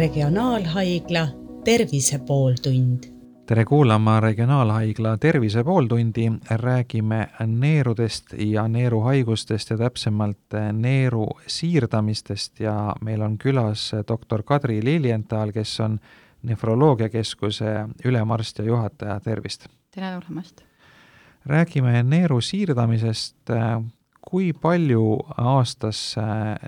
Regionaalhaigla Tervise pooltund. tere kuulama Regionaalhaigla Tervise pooltundi, räägime neerudest ja neeruhaigustest ja täpsemalt neeru siirdamistest ja meil on külas doktor Kadri Lilienthal, kes on nefroloogiakeskuse ülemarst ja juhataja, tervist! tere tulemast! räägime neeru siirdamisest, kui palju aastas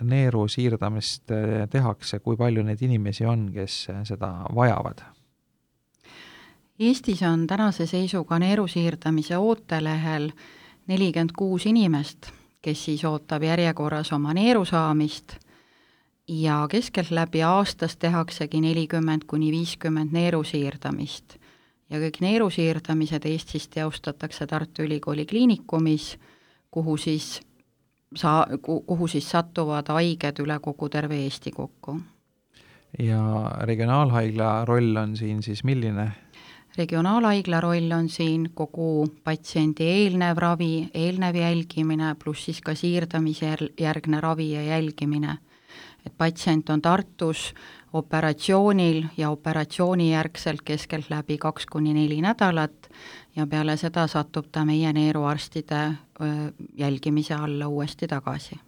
neeru siirdamist tehakse, kui palju neid inimesi on, kes seda vajavad? Eestis on tänase seisuga neeru siirdamise ootelehel nelikümmend kuus inimest, kes siis ootab järjekorras oma neeru saamist ja keskeltläbi aastas tehaksegi nelikümmend kuni viiskümmend neeru siirdamist. ja kõik neeru siirdamised Eestis teostatakse Tartu Ülikooli Kliinikumis, kuhu siis saa-, kuhu siis satuvad haiged üle kogu terve Eesti kokku. ja regionaalhaigla roll on siin siis milline? regionaalhaigla roll on siin kogu patsiendi eelnev ravi, eelnev jälgimine, pluss siis ka siirdamise järgne ravi ja jälgimine et patsient on Tartus operatsioonil ja operatsioonijärgselt keskeltläbi kaks kuni neli nädalat ja peale seda satub ta meie neeruarstide jälgimise alla uuesti tagasi.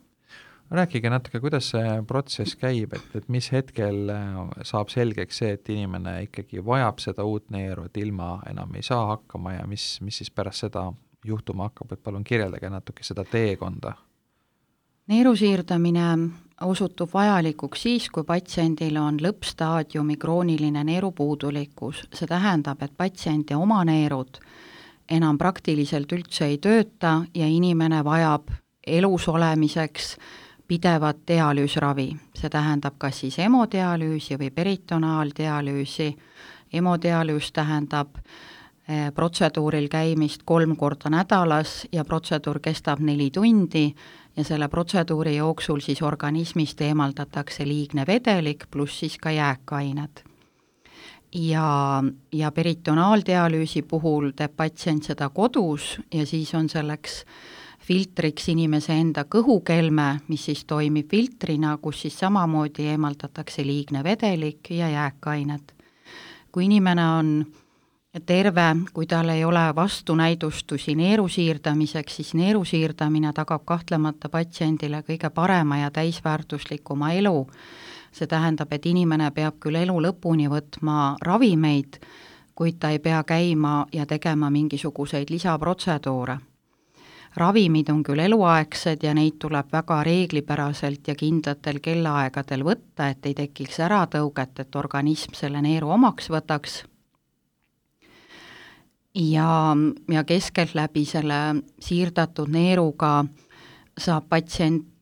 rääkige natuke, kuidas see protsess käib, et, et mis hetkel saab selgeks see, et inimene ikkagi vajab seda uut neeru, et ilma enam ei saa hakkama ja mis, mis siis pärast seda juhtuma hakkab, et palun kirjeldage natuke seda teekonda neeru siirdamine osutub vajalikuks siis, kui patsiendil on lõppstaadiumi krooniline neerupuudulikkus, see tähendab, et patsiendi oma neerud enam praktiliselt üldse ei tööta ja inimene vajab elus olemiseks pidevat dialüüsravi, see tähendab kas siis hemodialüüsi või peritonaaldialüüsi, hemodialüüs tähendab eh, protseduuril käimist kolm korda nädalas ja protseduur kestab neli tundi ja selle protseduuri jooksul siis organismist eemaldatakse liigne vedelik pluss siis ka jääkained. Ja, ja peritonaaldialüüsi puhul teeb patsient seda kodus ja siis on selleks filtriks inimese enda kõhukelme, mis siis toimib filtrina, kus siis samamoodi eemaldatakse liigne vedelik ja jääkained. kui inimene on terve, kui tal ei ole vastunäidustusi neeru siirdamiseks, siis neeru siirdamine tagab kahtlemata patsiendile kõige parema ja täisväärtuslikuma elu. See tähendab, et inimene peab küll elu lõpuni võtma ravimeid, kuid ta ei pea käima ja tegema mingisuguseid lisaprotseduure. ravimid on küll eluaegsed ja neid tuleb väga reeglipäraselt ja kindlatel kellaaegadel võtta, et ei tekiks äratõuget, et organism selle neeru omaks võtaks ja, ja keskeltläbi selle siirdatud neeruga saab patsient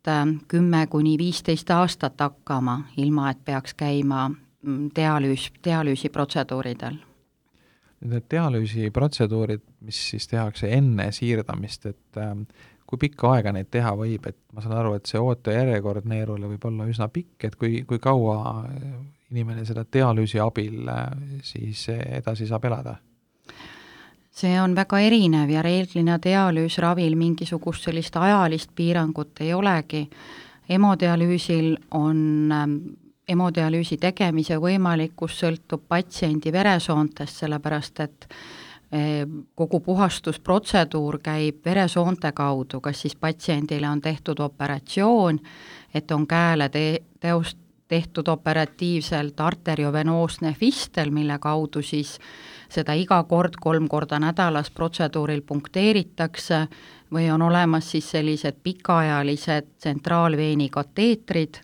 kümme kuni viisteist aastat hakkama, ilma et peaks käima mm, dialüüs, dialüüsiprotseduuridel. Need dialüüsiprotseduurid, mis siis tehakse enne siirdamist, et äh, kui pikka aega neid teha võib, et ma saan aru, et see ootejärjekord neerule võib olla üsna pikk, et kui, kui kaua inimene seda dialüüsi abil äh, siis edasi saab elada? See on väga erinev ja reeglina dialüüsravil mingisugust sellist ajalist piirangut ei olegi. hemodialüüsil on ähm, hemodialüüsi tegemise võimalikkus sõltub patsiendi veresoontest, sellepärast et äh, kogu puhastusprotseduur käib veresoonte kaudu, kas siis patsiendile on tehtud operatsioon, et on käele te-, teost-, tehtud operatiivselt arteriovenoosne fistel, mille kaudu siis seda iga kord kolm korda nädalas protseduuril punkteeritakse või on olemas siis sellised pikaajalised tsentraalveeni kateetrid,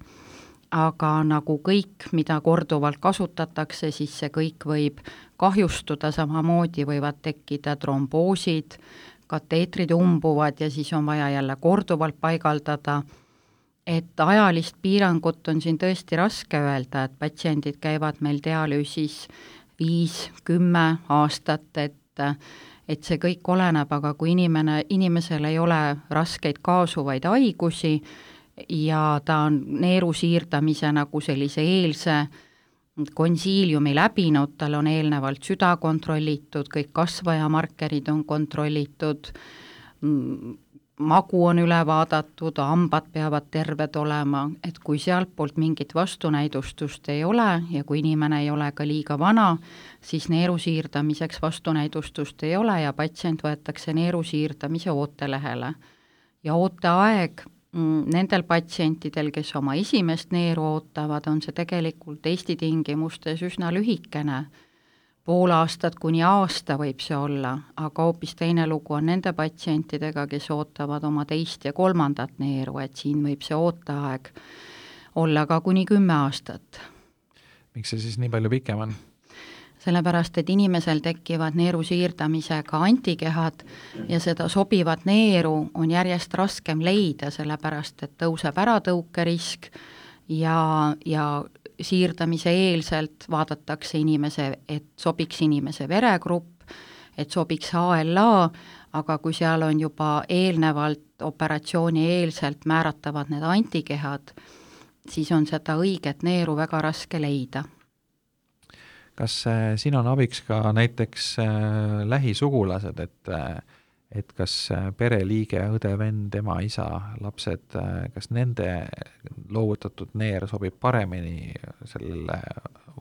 aga nagu kõik, mida korduvalt kasutatakse, siis see kõik võib kahjustuda, samamoodi võivad tekkida tromboosid, kateetrid umbuvad ja siis on vaja jälle korduvalt paigaldada, et ajalist piirangut on siin tõesti raske öelda, et patsiendid käivad meil dialüüsis viis, kümme aastat, et et see kõik oleneb, aga kui inimene, inimesel ei ole raskeid kaasuvaid haigusi ja ta on neeru siirdamise nagu sellise eelse konsiiliumi läbinud, tal on eelnevalt süda kontrollitud, kõik kasvajamarkerid on kontrollitud, magu on üle vaadatud, hambad peavad terved olema, et kui sealtpoolt mingit vastunäidustust ei ole ja kui inimene ei ole ka liiga vana, siis neeru siirdamiseks vastunäidustust ei ole ja patsient võetakse neeru siirdamise ootelehele. ja ooteaeg mm, nendel patsientidel, kes oma esimest neeru ootavad, on see tegelikult Eesti tingimustes üsna lühikene pool aastat kuni aasta võib see olla, aga hoopis teine lugu on nende patsientidega, kes ootavad oma teist ja kolmandat neeru, et siin võib see ooteaeg olla ka kuni kümme aastat. miks see siis nii palju pikem on? sellepärast, et inimesel tekivad neeru siirdamisega antikehad ja seda sobivat neeru on järjest raskem leida, sellepärast et tõuseb äratõukerisk ja, ja siirdamise eelselt vaadatakse inimese, et sobiks inimese veregrupp, et sobiks HLA, aga kui seal on juba eelnevalt, operatsiooni eelselt määratavad need antikehad, siis on seda õiget neeru väga raske leida. kas äh, siin on abiks ka näiteks äh, lähisugulased, et äh, et kas äh, pereliige, õde, vend, ema, isa, lapsed, äh, kas nende loovutatud neer sobib paremini sellele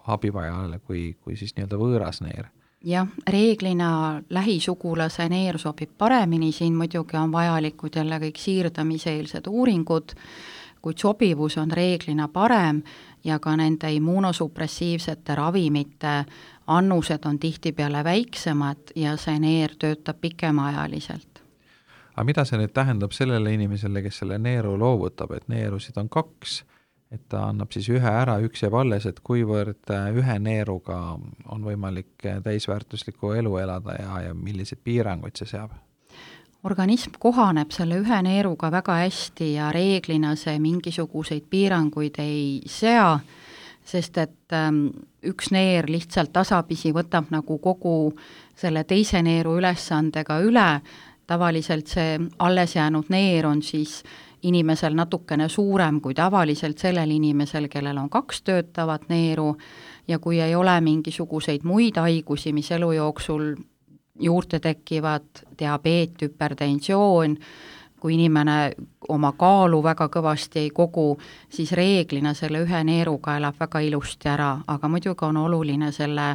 abivajajale kui, kui siis nii-öelda võõras neer? jah, reeglina lähisugulase neer sobib paremini, siin muidugi on vajalikud jälle kõik siirdamiseelsed uuringud, kuid sobivus on reeglina parem ja ka nende immuunosupressiivsete ravimite annused on tihtipeale väiksemad ja see neer töötab pikemaajaliselt. aga mida see nüüd tähendab sellele inimesele, kes selle neeru loovutab, et neerusid on kaks, et ta annab siis ühe ära, üks jääb alles, et kuivõrd äh, ühe neeruga on võimalik äh, täisväärtuslikku elu elada ja, ja milliseid piiranguid see seab? organism kohaneb selle ühe neeruga väga hästi ja reeglina see mingisuguseid piiranguid ei sea sest et ähm, üks neer lihtsalt tasapisi võtab nagu kogu selle teise neeru ülesandega üle, tavaliselt see alles jäänud neer on siis inimesel natukene suurem kui tavaliselt sellel inimesel, kellel on kaks töötavat neeru. Ja kui ei ole mingisuguseid muid haigusi, mis elu jooksul juurde tekivad, diabeet, hüpertensioon, kui inimene oma kaalu väga kõvasti ei kogu, siis reeglina selle ühe neeruga elab väga ilusti ära, aga muidugi on oluline selle,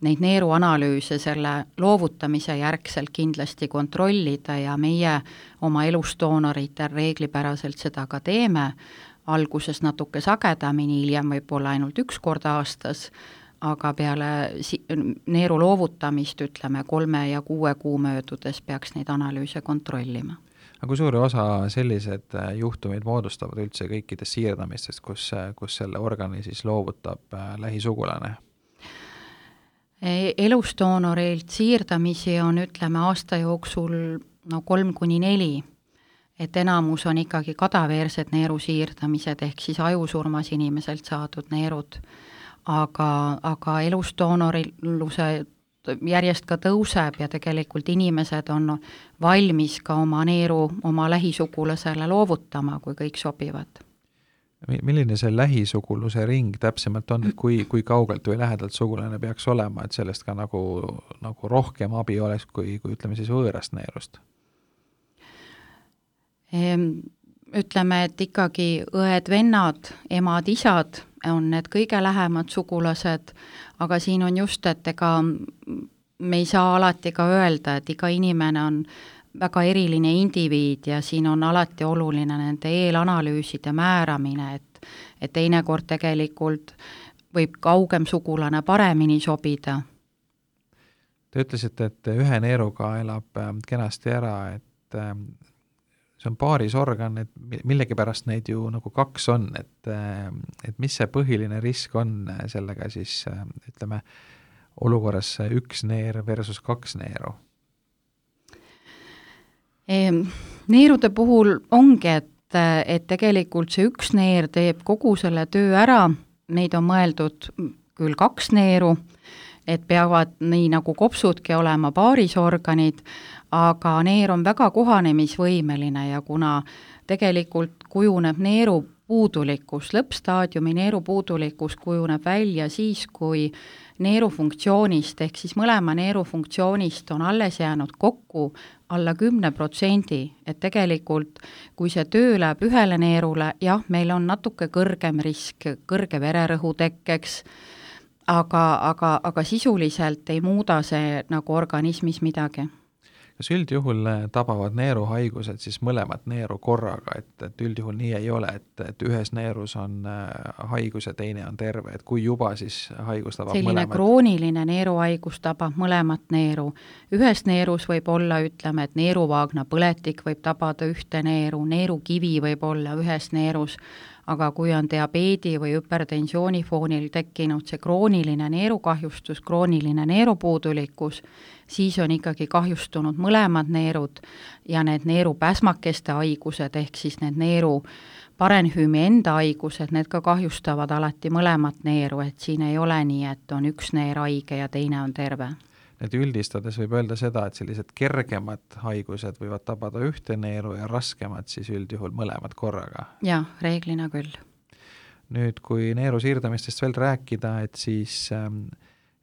neid neeruanalüüse selle loovutamise järgselt kindlasti kontrollida ja meie oma elusdoonoritel reeglipäraselt seda ka teeme, alguses natuke sagedamini, hiljem võib-olla ainult üks kord aastas, aga peale si-, neeru loovutamist, ütleme kolme ja kuue kuu möödudes peaks neid analüüse kontrollima aga kui suure osa sellised äh, juhtumid moodustavad üldse kõikidest siirdamistest, kus, äh, kus selle organi siis loovutab äh, lähisugulane? Elusdoonorilt siirdamisi on, ütleme, aasta jooksul no kolm kuni neli, et enamus on ikkagi kadaveersed neeru siirdamised, ehk siis ajusurmas inimeselt saadud neerud. aga, aga elusdoonoriluse järjest ka tõuseb ja tegelikult inimesed on valmis ka oma neeru oma lähisugulasele loovutama, kui kõik sobivad. milline see lähisuguluse ring täpsemalt on, et kui, kui kaugelt või lähedalt sugulane peaks olema, et sellest ka nagu, nagu rohkem abi oleks, kui, kui ütleme siis võõrast neerust? Ütleme, et ikkagi õed-vennad, emad-isad on need kõige lähemad sugulased, aga siin on just, et ega me ei saa alati ka öelda, et iga inimene on väga eriline indiviid ja siin on alati oluline nende eelanalüüside määramine, et et teinekord tegelikult võib kaugem sugulane paremini sobida. Te ütlesite, et ühe neeruga elab ähm, kenasti ära, et ähm, see on paarisorgan, et millegipärast neid ju nagu kaks on, et, et mis see põhiline risk on sellega siis ütleme, olukorras üks neer versus kaks neeru? Neerude puhul ongi, et, et tegelikult see üks neer teeb kogu selle töö ära, neid on mõeldud küll kaks neeru, et peavad nii nagu kopsudki olema paarisorganid, aga neer on väga kohanemisvõimeline ja kuna tegelikult kujuneb neeru puudulikkus, lõppstaadiumi neerupuudulikkus kujuneb välja siis, kui neerufunktsioonist ehk siis mõlema neerufunktsioonist on alles jäänud kokku alla kümne protsendi, et tegelikult kui see töö läheb ühele neerule, jah, meil on natuke kõrgem risk kõrge vererõhu tekkeks, aga, aga, aga sisuliselt ei muuda see nagu organismis midagi kas üldjuhul äh, tabavad neeruhaigused siis mõlemat neeru korraga, et, et üldjuhul nii ei ole, et, et ühes neerus on äh, haigus ja teine on terve, et kui juba, siis haigus tabab selline mõlemat? krooniline neeruhaigus tabab mõlemat neeru. ühes neerus võib olla, ütleme, et neeruvaagna põletik võib tabada ühte neeru, neerukivi võib olla ühes neerus, aga kui on diabeedi või hüpertensiooni foonil tekkinud see krooniline neerukahjustus, krooniline neerupuudulikkus, siis on ikkagi kahjustunud mõlemad neerud ja need neerupäsmakeste haigused, ehk siis need neeru parenhüümi enda haigused, need ka kahjustavad alati mõlemat neeru, et siin ei ole nii, et on üks neer haige ja teine on terve et üldistades võib öelda seda, et sellised kergemad haigused võivad tabada ühte neeru ja raskemad siis üldjuhul mõlemad korraga? jah, reeglina küll. nüüd, kui neeru siirdamistest veel rääkida, et siis ähm,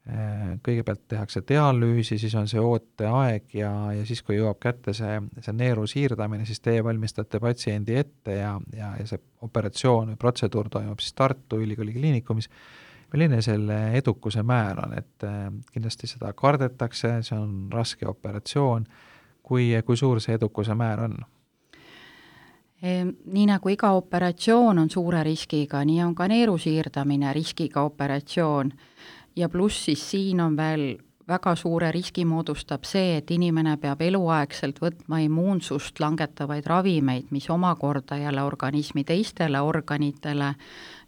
Äh, kõigepealt tehakse dialüüsi, siis on see ooteaeg ja, ja siis, kui jõuab kätte see, see neeru siirdamine, siis teie valmistate patsiendi ette ja, ja, ja see operatsioon või protseduur toimub siis Tartu Ülikooli Kliinikumis. Milline selle edukuse määr on, et äh, kindlasti seda kardetakse, see on raske operatsioon, kui, kui suur see edukuse määr on? Nii nagu iga operatsioon on suure riskiga, nii on ka neeru siirdamine riskiga operatsioon. Ja pluss siis siin on veel väga suure riski moodustab see, et inimene peab eluaegselt võtma immuunsust langetavaid ravimeid, mis omakorda jälle organismi teistele organitele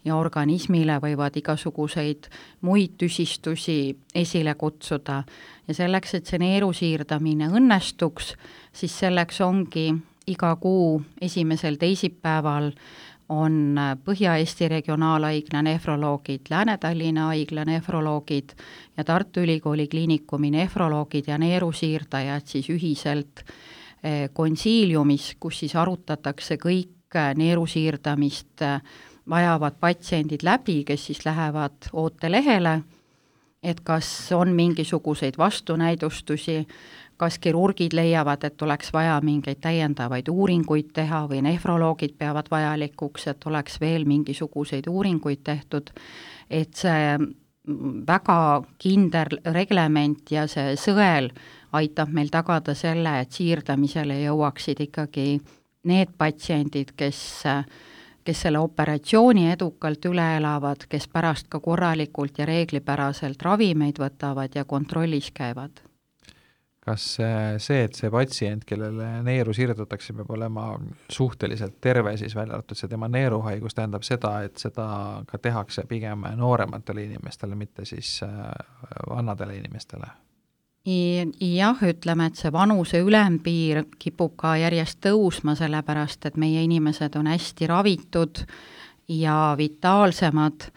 ja organismile võivad igasuguseid muid tüsistusi esile kutsuda. ja selleks, et see neeru siirdamine õnnestuks, siis selleks ongi iga kuu esimesel teisipäeval on Põhja-Eesti Regionaalhaigla nefroloogid, Lääne-Tallinna Haigla nefroloogid ja Tartu Ülikooli Kliinikumi nefroloogid ja neerusiirdajad siis ühiselt eh, konsiiliumis, kus siis arutatakse kõik eh, neerusiirdamist eh, vajavad patsiendid läbi, kes siis lähevad ootelehele, et kas on mingisuguseid vastunäidustusi, kas kirurgid leiavad, et oleks vaja mingeid täiendavaid uuringuid teha või nefroloogid peavad vajalikuks, et oleks veel mingisuguseid uuringuid tehtud, et see väga kindel reglement ja see sõel aitab meil tagada selle, et siirdamisele jõuaksid ikkagi need patsiendid, kes kes selle operatsiooni edukalt üle elavad, kes pärast ka korralikult ja reeglipäraselt ravimeid võtavad ja kontrollis käivad kas see, et see patsient, kellele neeru siirdatakse, peab olema suhteliselt terve, siis välja arvatud see tema neeruhaigus, tähendab seda, et seda ka tehakse pigem noorematele inimestele, mitte siis äh, vanadele inimestele? jah, ütleme, et see vanuse ülempiir kipub ka järjest tõusma, sellepärast et meie inimesed on hästi ravitud ja vitaalsemad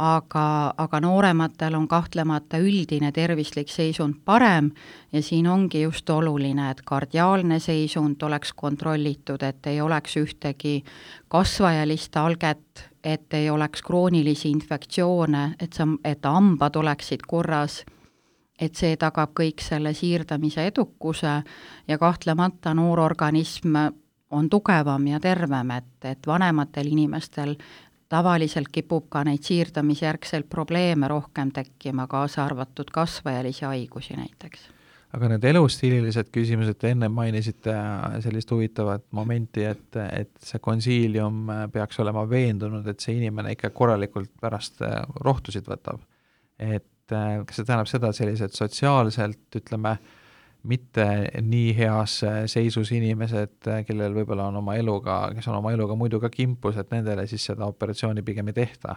aga, aga noorematel on kahtlemata üldine tervislik seisund parem ja siin ongi just oluline, et kardiaalne seisund oleks kontrollitud, et ei oleks ühtegi kasvajalist alget, et ei oleks kroonilisi infektsioone, et sa, et hambad oleksid korras, et see tagab kõik selle siirdamise edukuse ja kahtlemata noor organism on tugevam ja tervem, et, et vanematel inimestel tavaliselt kipub ka neid siirdamisjärgselt probleeme rohkem tekkima, kaasa arvatud kasvajalisi haigusi näiteks. aga need elustiililised küsimused, te enne mainisite sellist huvitavat momenti, et, et see konsiilium peaks olema veendunud, et see inimene ikka korralikult pärast rohtusid võtab. et kas see tähendab seda, et sellised sotsiaalselt, ütleme, mitte nii heas seisus inimesed, kellel võib-olla on oma eluga, kes on oma eluga muidu ka kimpus, et nendele siis seda operatsiooni pigem ei tehta?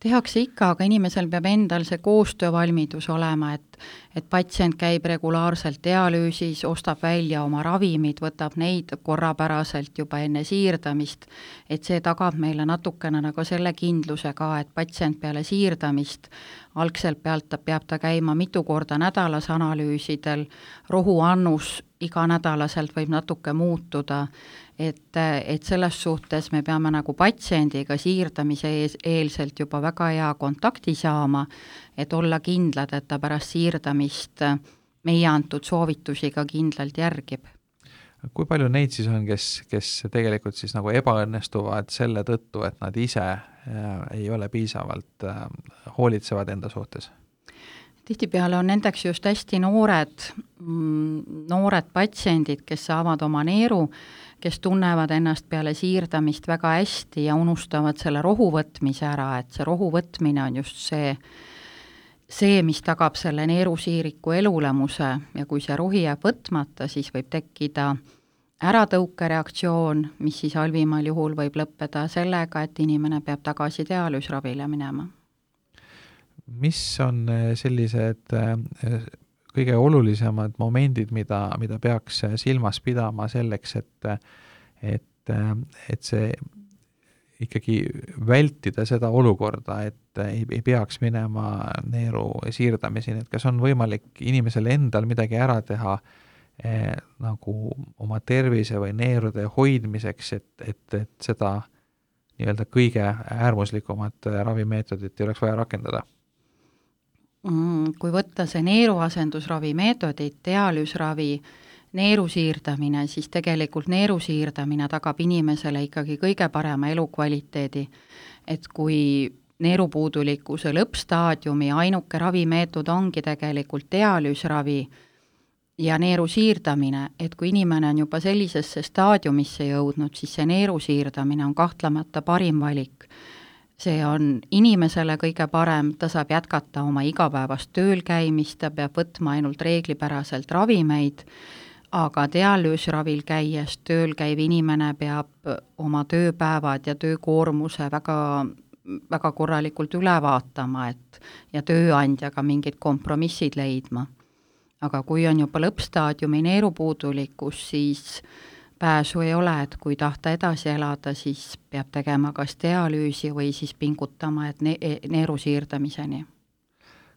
Tehakse ikka, aga inimesel peab endal see koostöövalmidus olema, et et patsient käib regulaarselt dialüüsis, ostab välja oma ravimid, võtab neid korrapäraselt juba enne siirdamist, et see tagab meile natukene nagu selle kindluse ka, et patsient peale siirdamist algselt pealt ta, peab ta käima mitu korda nädalas analüüsidel, rohuannus iganädalaselt võib natuke muutuda, et, et selles suhtes me peame nagu patsiendiga siirdamise ees, eelselt juba väga hea kontakti saama, et olla kindlad, et ta pärast siirdamist meie antud soovitusi ka kindlalt järgib kui palju neid siis on, kes, kes tegelikult siis nagu ebaõnnestuvad selle tõttu, et nad ise äh, ei ole piisavalt äh, hoolitsevad enda suhtes? Tihtipeale on nendeks just hästi noored, mm, noored patsiendid, kes saavad oma neeru, kes tunnevad ennast peale siirdamist väga hästi ja unustavad selle rohu võtmise ära, et see rohu võtmine on just see, see, mis tagab selle neerusiiriku elulemuse ja kui see rohi jääb võtmata, siis võib tekkida äratõukereaktsioon, mis siis halvimal juhul võib lõppeda sellega, et inimene peab tagasi dialüüsravile minema. Mis on äh, sellised äh, kõige olulisemad momendid, mida, mida peaks silmas pidama selleks, et et, et see ikkagi vältida seda olukorda, et ei, ei peaks minema neeru siirdamiseni, et kas on võimalik inimesel endal midagi ära teha eh, nagu oma tervise või neerude hoidmiseks, et, et, et seda nii-öelda kõige äärmuslikumat ravimeetodit ei oleks vaja rakendada? Mm, kui võtta see neeruasendusravi meetodid, dialüüsravi, neeru siirdamine, siis tegelikult neeru siirdamine tagab inimesele ikkagi kõige parema elukvaliteedi. et kui neerupuudulikkuse lõppstaadiumi ainuke ravimeetod ongi tegelikult dialüüsravi ja neeru siirdamine, et kui inimene on juba sellisesse staadiumisse jõudnud, siis see neeru siirdamine on kahtlemata parim valik. See on inimesele kõige parem, ta saab jätkata oma igapäevast tööl käimist, ta peab võtma ainult reeglipäraselt ravimeid aga dialüüsravil käies tööl käiv inimene peab oma tööpäevad ja töökoormuse väga, väga korralikult üle vaatama, et ja tööandjaga mingid kompromissid leidma. aga kui on juba lõppstaadiumi neerupuudulikkus, siis pääsu ei ole, et kui tahta edasi elada, siis peab tegema kas dialüüsi või siis pingutama, et ne-, neeru siirdamiseni.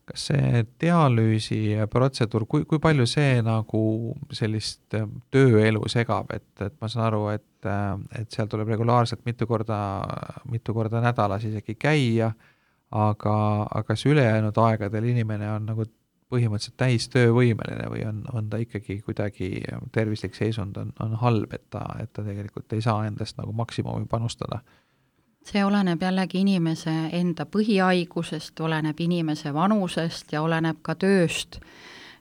Kas see dialüüsi protseduur, kui, kui palju see nagu sellist äh, tööelu segab, et, et ma saan aru, et, äh, et seal tuleb regulaarselt mitu korda, mitu korda nädalas isegi käia, aga, aga kas ülejäänud aegadel inimene on nagu põhimõtteliselt täistöövõimeline või on, on ta ikkagi kuidagi, tervislik seisund on, on halb, et ta, et ta tegelikult ei saa endast nagu maksimumi panustada see oleneb jällegi inimese enda põhihaigusest, oleneb inimese vanusest ja oleneb ka tööst.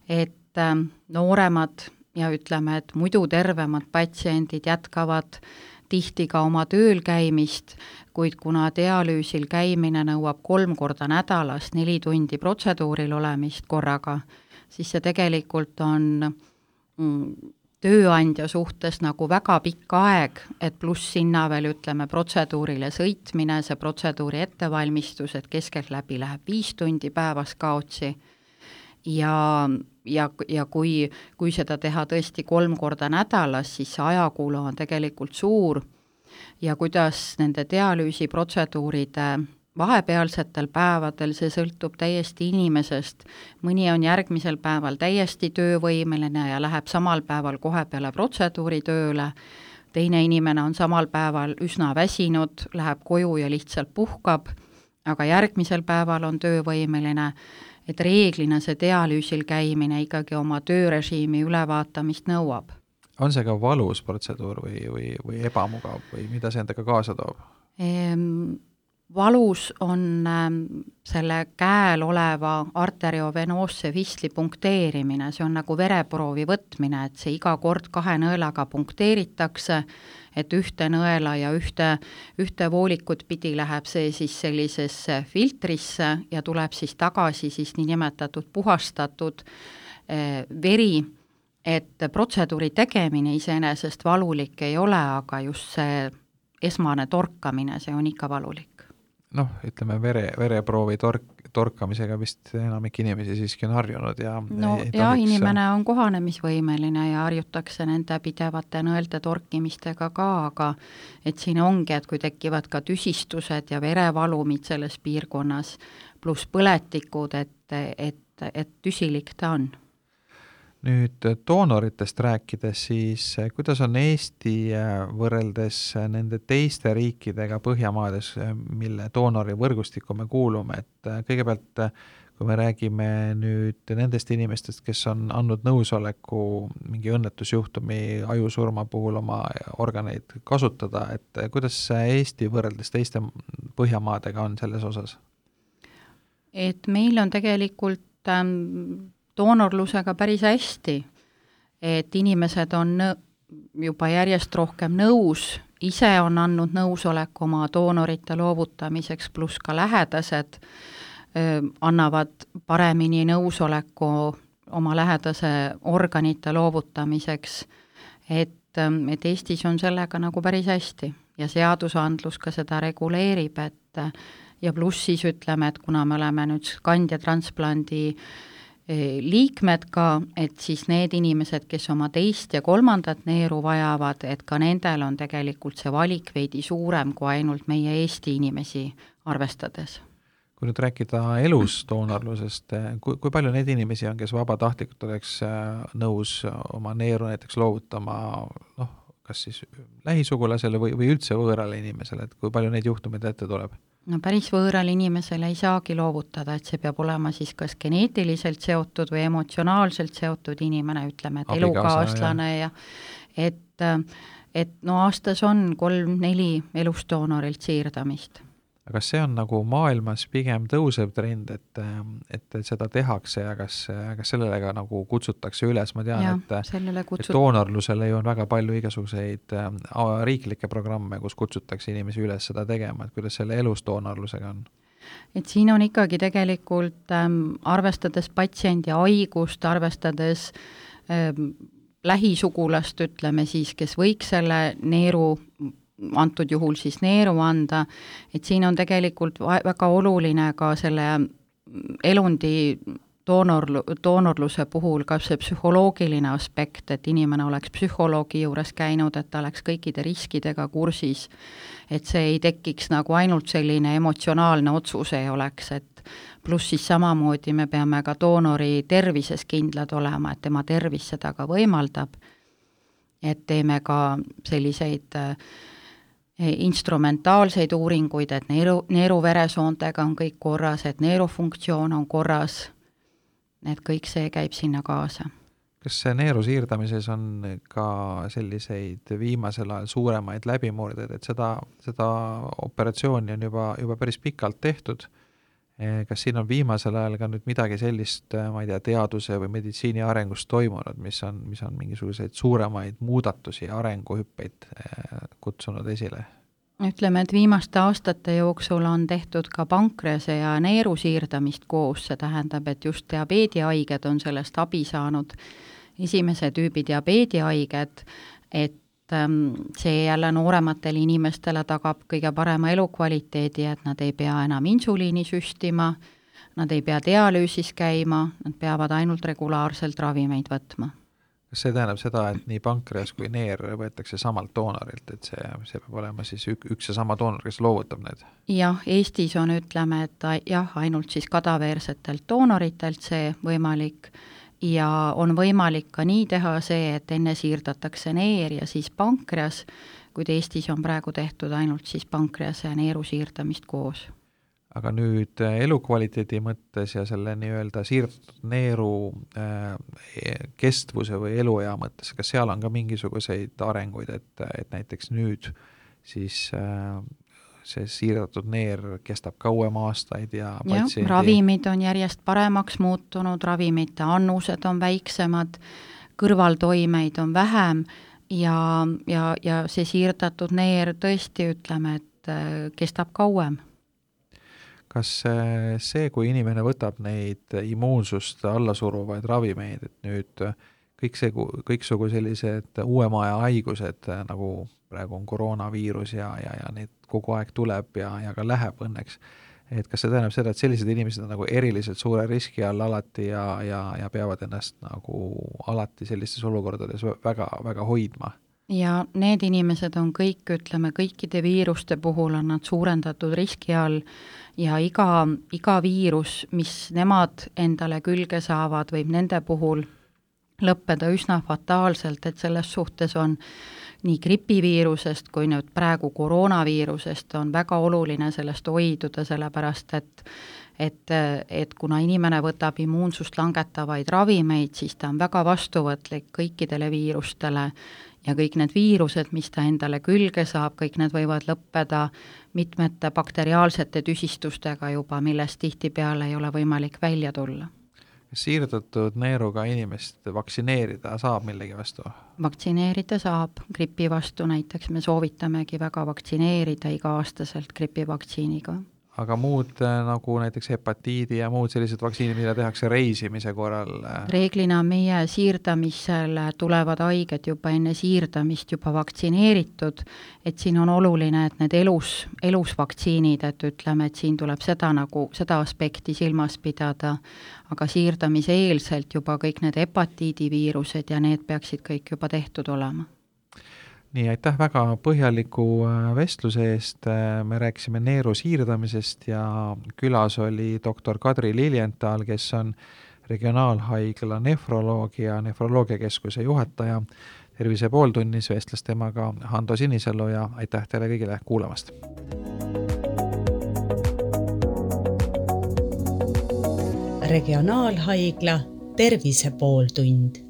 et äh, nooremad ja ütleme, et muidu tervemad patsiendid jätkavad tihti ka oma tööl käimist, kuid kuna dialüüsil käimine nõuab kolm korda nädalas neli tundi protseduuril olemist korraga, siis see tegelikult on mm, tööandja suhtes nagu väga pikk aeg, et pluss sinna veel ütleme, protseduurile sõitmine, see protseduuri ettevalmistus, et keskeltläbi läheb viis tundi päevas kaotsi. Ja, ja, ja kui, kui seda teha tõesti kolm korda nädalas, siis see ajakulu on tegelikult suur. Ja kuidas nende dialüüsiprotseduuride vahepealsetel päevadel see sõltub täiesti inimesest, mõni on järgmisel päeval täiesti töövõimeline ja läheb samal päeval kohe peale protseduuri tööle, teine inimene on samal päeval üsna väsinud, läheb koju ja lihtsalt puhkab, aga järgmisel päeval on töövõimeline, et reeglina see dialüüsil käimine ikkagi oma töörežiimi ülevaatamist nõuab. on see ka valus protseduur või, või, või ebamugav või mida see endaga kaasa toob ehm,? valus on ähm, selle käel oleva arteriovenoosse vistli punkteerimine, see on nagu vereproovi võtmine, et see iga kord kahe nõelaga punkteeritakse, et ühte nõela ja ühte, ühte voolikut pidi läheb see siis sellisesse filtrisse ja tuleb siis tagasi siis niinimetatud puhastatud eh, veri, et protseduuri tegemine iseenesest valulik ei ole, aga just see esmane torkamine, see on ikka valulik noh, ütleme vere, vereproovi tork, torkamisega vist enamik inimesi siiski on harjunud ja no jah, inimene on kohanemisvõimeline ja harjutakse nende pidevate nõelte torkimistega ka, aga et siin ongi, et kui tekivad ka tüsistused ja verevalumid selles piirkonnas, pluss põletikud, et, et, et tüsilik ta on nüüd doonoritest rääkides, siis kuidas on Eesti võrreldes nende teiste riikidega Põhjamaades, mille doonorivõrgustikku me kuulume, et kõigepealt kui me räägime nüüd nendest inimestest, kes on andnud nõusoleku mingi õnnetusjuhtumi, ajusurma puhul oma organeid kasutada, et kuidas Eesti võrreldes teiste Põhjamaadega on selles osas? et meil on tegelikult ähm, doonorlusega päris hästi, et inimesed on juba järjest rohkem nõus, ise on andnud nõusoleku oma doonorite loovutamiseks, pluss ka lähedased annavad paremini nõusoleku oma lähedase organite loovutamiseks, et, et Eestis on sellega nagu päris hästi ja seadusandlus ka seda reguleerib, et ja pluss siis ütleme, et kuna me oleme nüüd kandjatransplandi liikmed ka, et siis need inimesed, kes oma teist ja kolmandat neeru vajavad, et ka nendel on tegelikult see valik veidi suurem kui ainult meie Eesti inimesi arvestades kui nüüd rääkida elusdoonorlusest, kui, kui palju neid inimesi on, kes vabatahtlikult oleks äh, nõus oma neeru näiteks loovutama noh, kas siis lähisugulasele või, või üldse võõrale inimesele, et kui palju neid juhtumeid ette tuleb? No päris võõrale inimesele ei saagi loovutada, et see peab olema siis kas geneetiliselt seotud või emotsionaalselt seotud inimene, ütleme, et elukaaslane ja et, et no aastas on kolm-neli elusdoonorilt siirdamist aga kas see on nagu maailmas pigem tõusev trend, et, et seda tehakse ja kas, kas sellele ka nagu kutsutakse üles, ma tean, et kutsut... et doonorlusele ju on väga palju igasuguseid äh, riiklikke programme, kus kutsutakse inimesi üles seda tegema, et kuidas selle elusdoonorlusega on? et siin on ikkagi tegelikult ähm, arvestades patsiendi haigust, arvestades ähm, lähisugulast, ütleme siis, kes võiks selle neeru antud juhul siis neeru anda, et siin on tegelikult väga oluline ka selle elundi doonor, doonorluse puhul ka see psühholoogiline aspekt, et inimene oleks psühholoogi juures käinud, et ta oleks kõikide riskidega kursis, et see ei tekiks nagu ainult selline emotsionaalne otsus ei oleks, et pluss siis samamoodi me peame ka doonori tervises kindlad olema, et tema tervis seda ka võimaldab, et teeme ka selliseid äh, instrumentaalseid uuringuid, et neeru, neeruveresoontega on kõik korras, et neerufunktsioon on korras, et kõik see käib sinna kaasa. kas neeru siirdamises on ka selliseid viimasel ajal suuremaid läbimurdeid, et seda, seda operatsiooni on juba, juba päris pikalt tehtud Eh, kas siin on viimasel ajal ka nüüd midagi sellist, eh, ma ei tea, teaduse või meditsiini arengus toimunud, mis on, mis on mingisuguseid suuremaid muudatusi ja arenguhüppeid eh, kutsunud esile? ütleme, et viimaste aastate jooksul on tehtud ka pankrease ja neeru siirdamist koos, see tähendab, et just diabeedihaiged on sellest abi saanud, esimese tüübi diabeedihaiged, et see jälle noorematele inimestele tagab kõige parema elukvaliteedi, et nad ei pea enam insuliini süstima, nad ei pea dialüüsis käima, nad peavad ainult regulaarselt ravimeid võtma. kas see tähendab seda, et nii pankreas kui neer võetakse samalt doonorilt, et see, see peab olema siis ük, üks ja sama doonor, kes loovutab need? jah, Eestis on, ütleme, et jah, ainult siis kadaveersetelt doonoritelt see võimalik ja on võimalik ka nii teha see, et enne siirdatakse neer ja siis pankreas, kuid Eestis on praegu tehtud ainult siis pankrease ja neeru siirdamist koos. aga nüüd äh, elukvaliteedi mõttes ja selle nii-öelda siirdatud neeru äh, kestvuse või eluea mõttes, kas seal on ka mingisuguseid arenguid, et, et näiteks nüüd siis äh, see siirdatud neer kestab kauem aastaid ja patsiendi ravimid on järjest paremaks muutunud, ravimite annused on väiksemad, kõrvaltoimeid on vähem ja, ja, ja see siirdatud neer tõesti, ütleme, et äh, kestab kauem. Kas äh, see, kui inimene võtab neid immuunsust alla suruvaid ravimeid, et nüüd kõik see, kõiksugu sellised uue maja haigused nagu praegu on koroonaviirus ja, ja, ja neid kogu aeg tuleb ja, ja ka läheb õnneks. et kas see tähendab seda, et sellised inimesed on nagu eriliselt suure riski all alati ja, ja, ja peavad ennast nagu alati sellistes olukordades väga, väga hoidma? ja need inimesed on kõik, ütleme, kõikide viiruste puhul on nad suurendatud riski all ja iga, iga viirus, mis nemad endale külge saavad, võib nende puhul lõppeda üsna fataalselt, et selles suhtes on nii gripiviirusest kui nüüd praegu koroonaviirusest on väga oluline sellest hoiduda, sellepärast et et, et kuna inimene võtab immuunsust langetavaid ravimeid, siis ta on väga vastuvõtlik kõikidele viirustele ja kõik need viirused, mis ta endale külge saab, kõik need võivad lõppeda mitmete bakteriaalsete tüsistustega juba, millest tihtipeale ei ole võimalik välja tulla. Kas siirdatud neeruga inimest vaktsineerida saab millegi vastu? vaktsineerida saab, gripi vastu näiteks me soovitamegi väga vaktsineerida iga-aastaselt gripivaktsiiniga aga muud äh, nagu näiteks hepatiidi ja muud sellised vaktsiinid, mida tehakse reisimise korral? Äh, reeglina meie siirdamisele tulevad haiged juba enne siirdamist juba vaktsineeritud, et siin on oluline, et need elus, elus vaktsiinid, et ütleme, et siin tuleb seda nagu, seda aspekti silmas pidada, aga siirdamise eelselt juba kõik need hepatiidiviirused ja need peaksid kõik juba tehtud olema nii, aitäh väga põhjaliku äh, vestluse eest, äh, me rääkisime neeru siirdamisest ja külas oli doktor Kadri Liljenthal, kes on regionaalhaigla nefroloogia, nefroloogiakeskuse juhataja. tervise pooltunnis vestles temaga Hando Sinisalu ja aitäh teile kõigile kuulamast! regionaalhaigla Tervise pooltund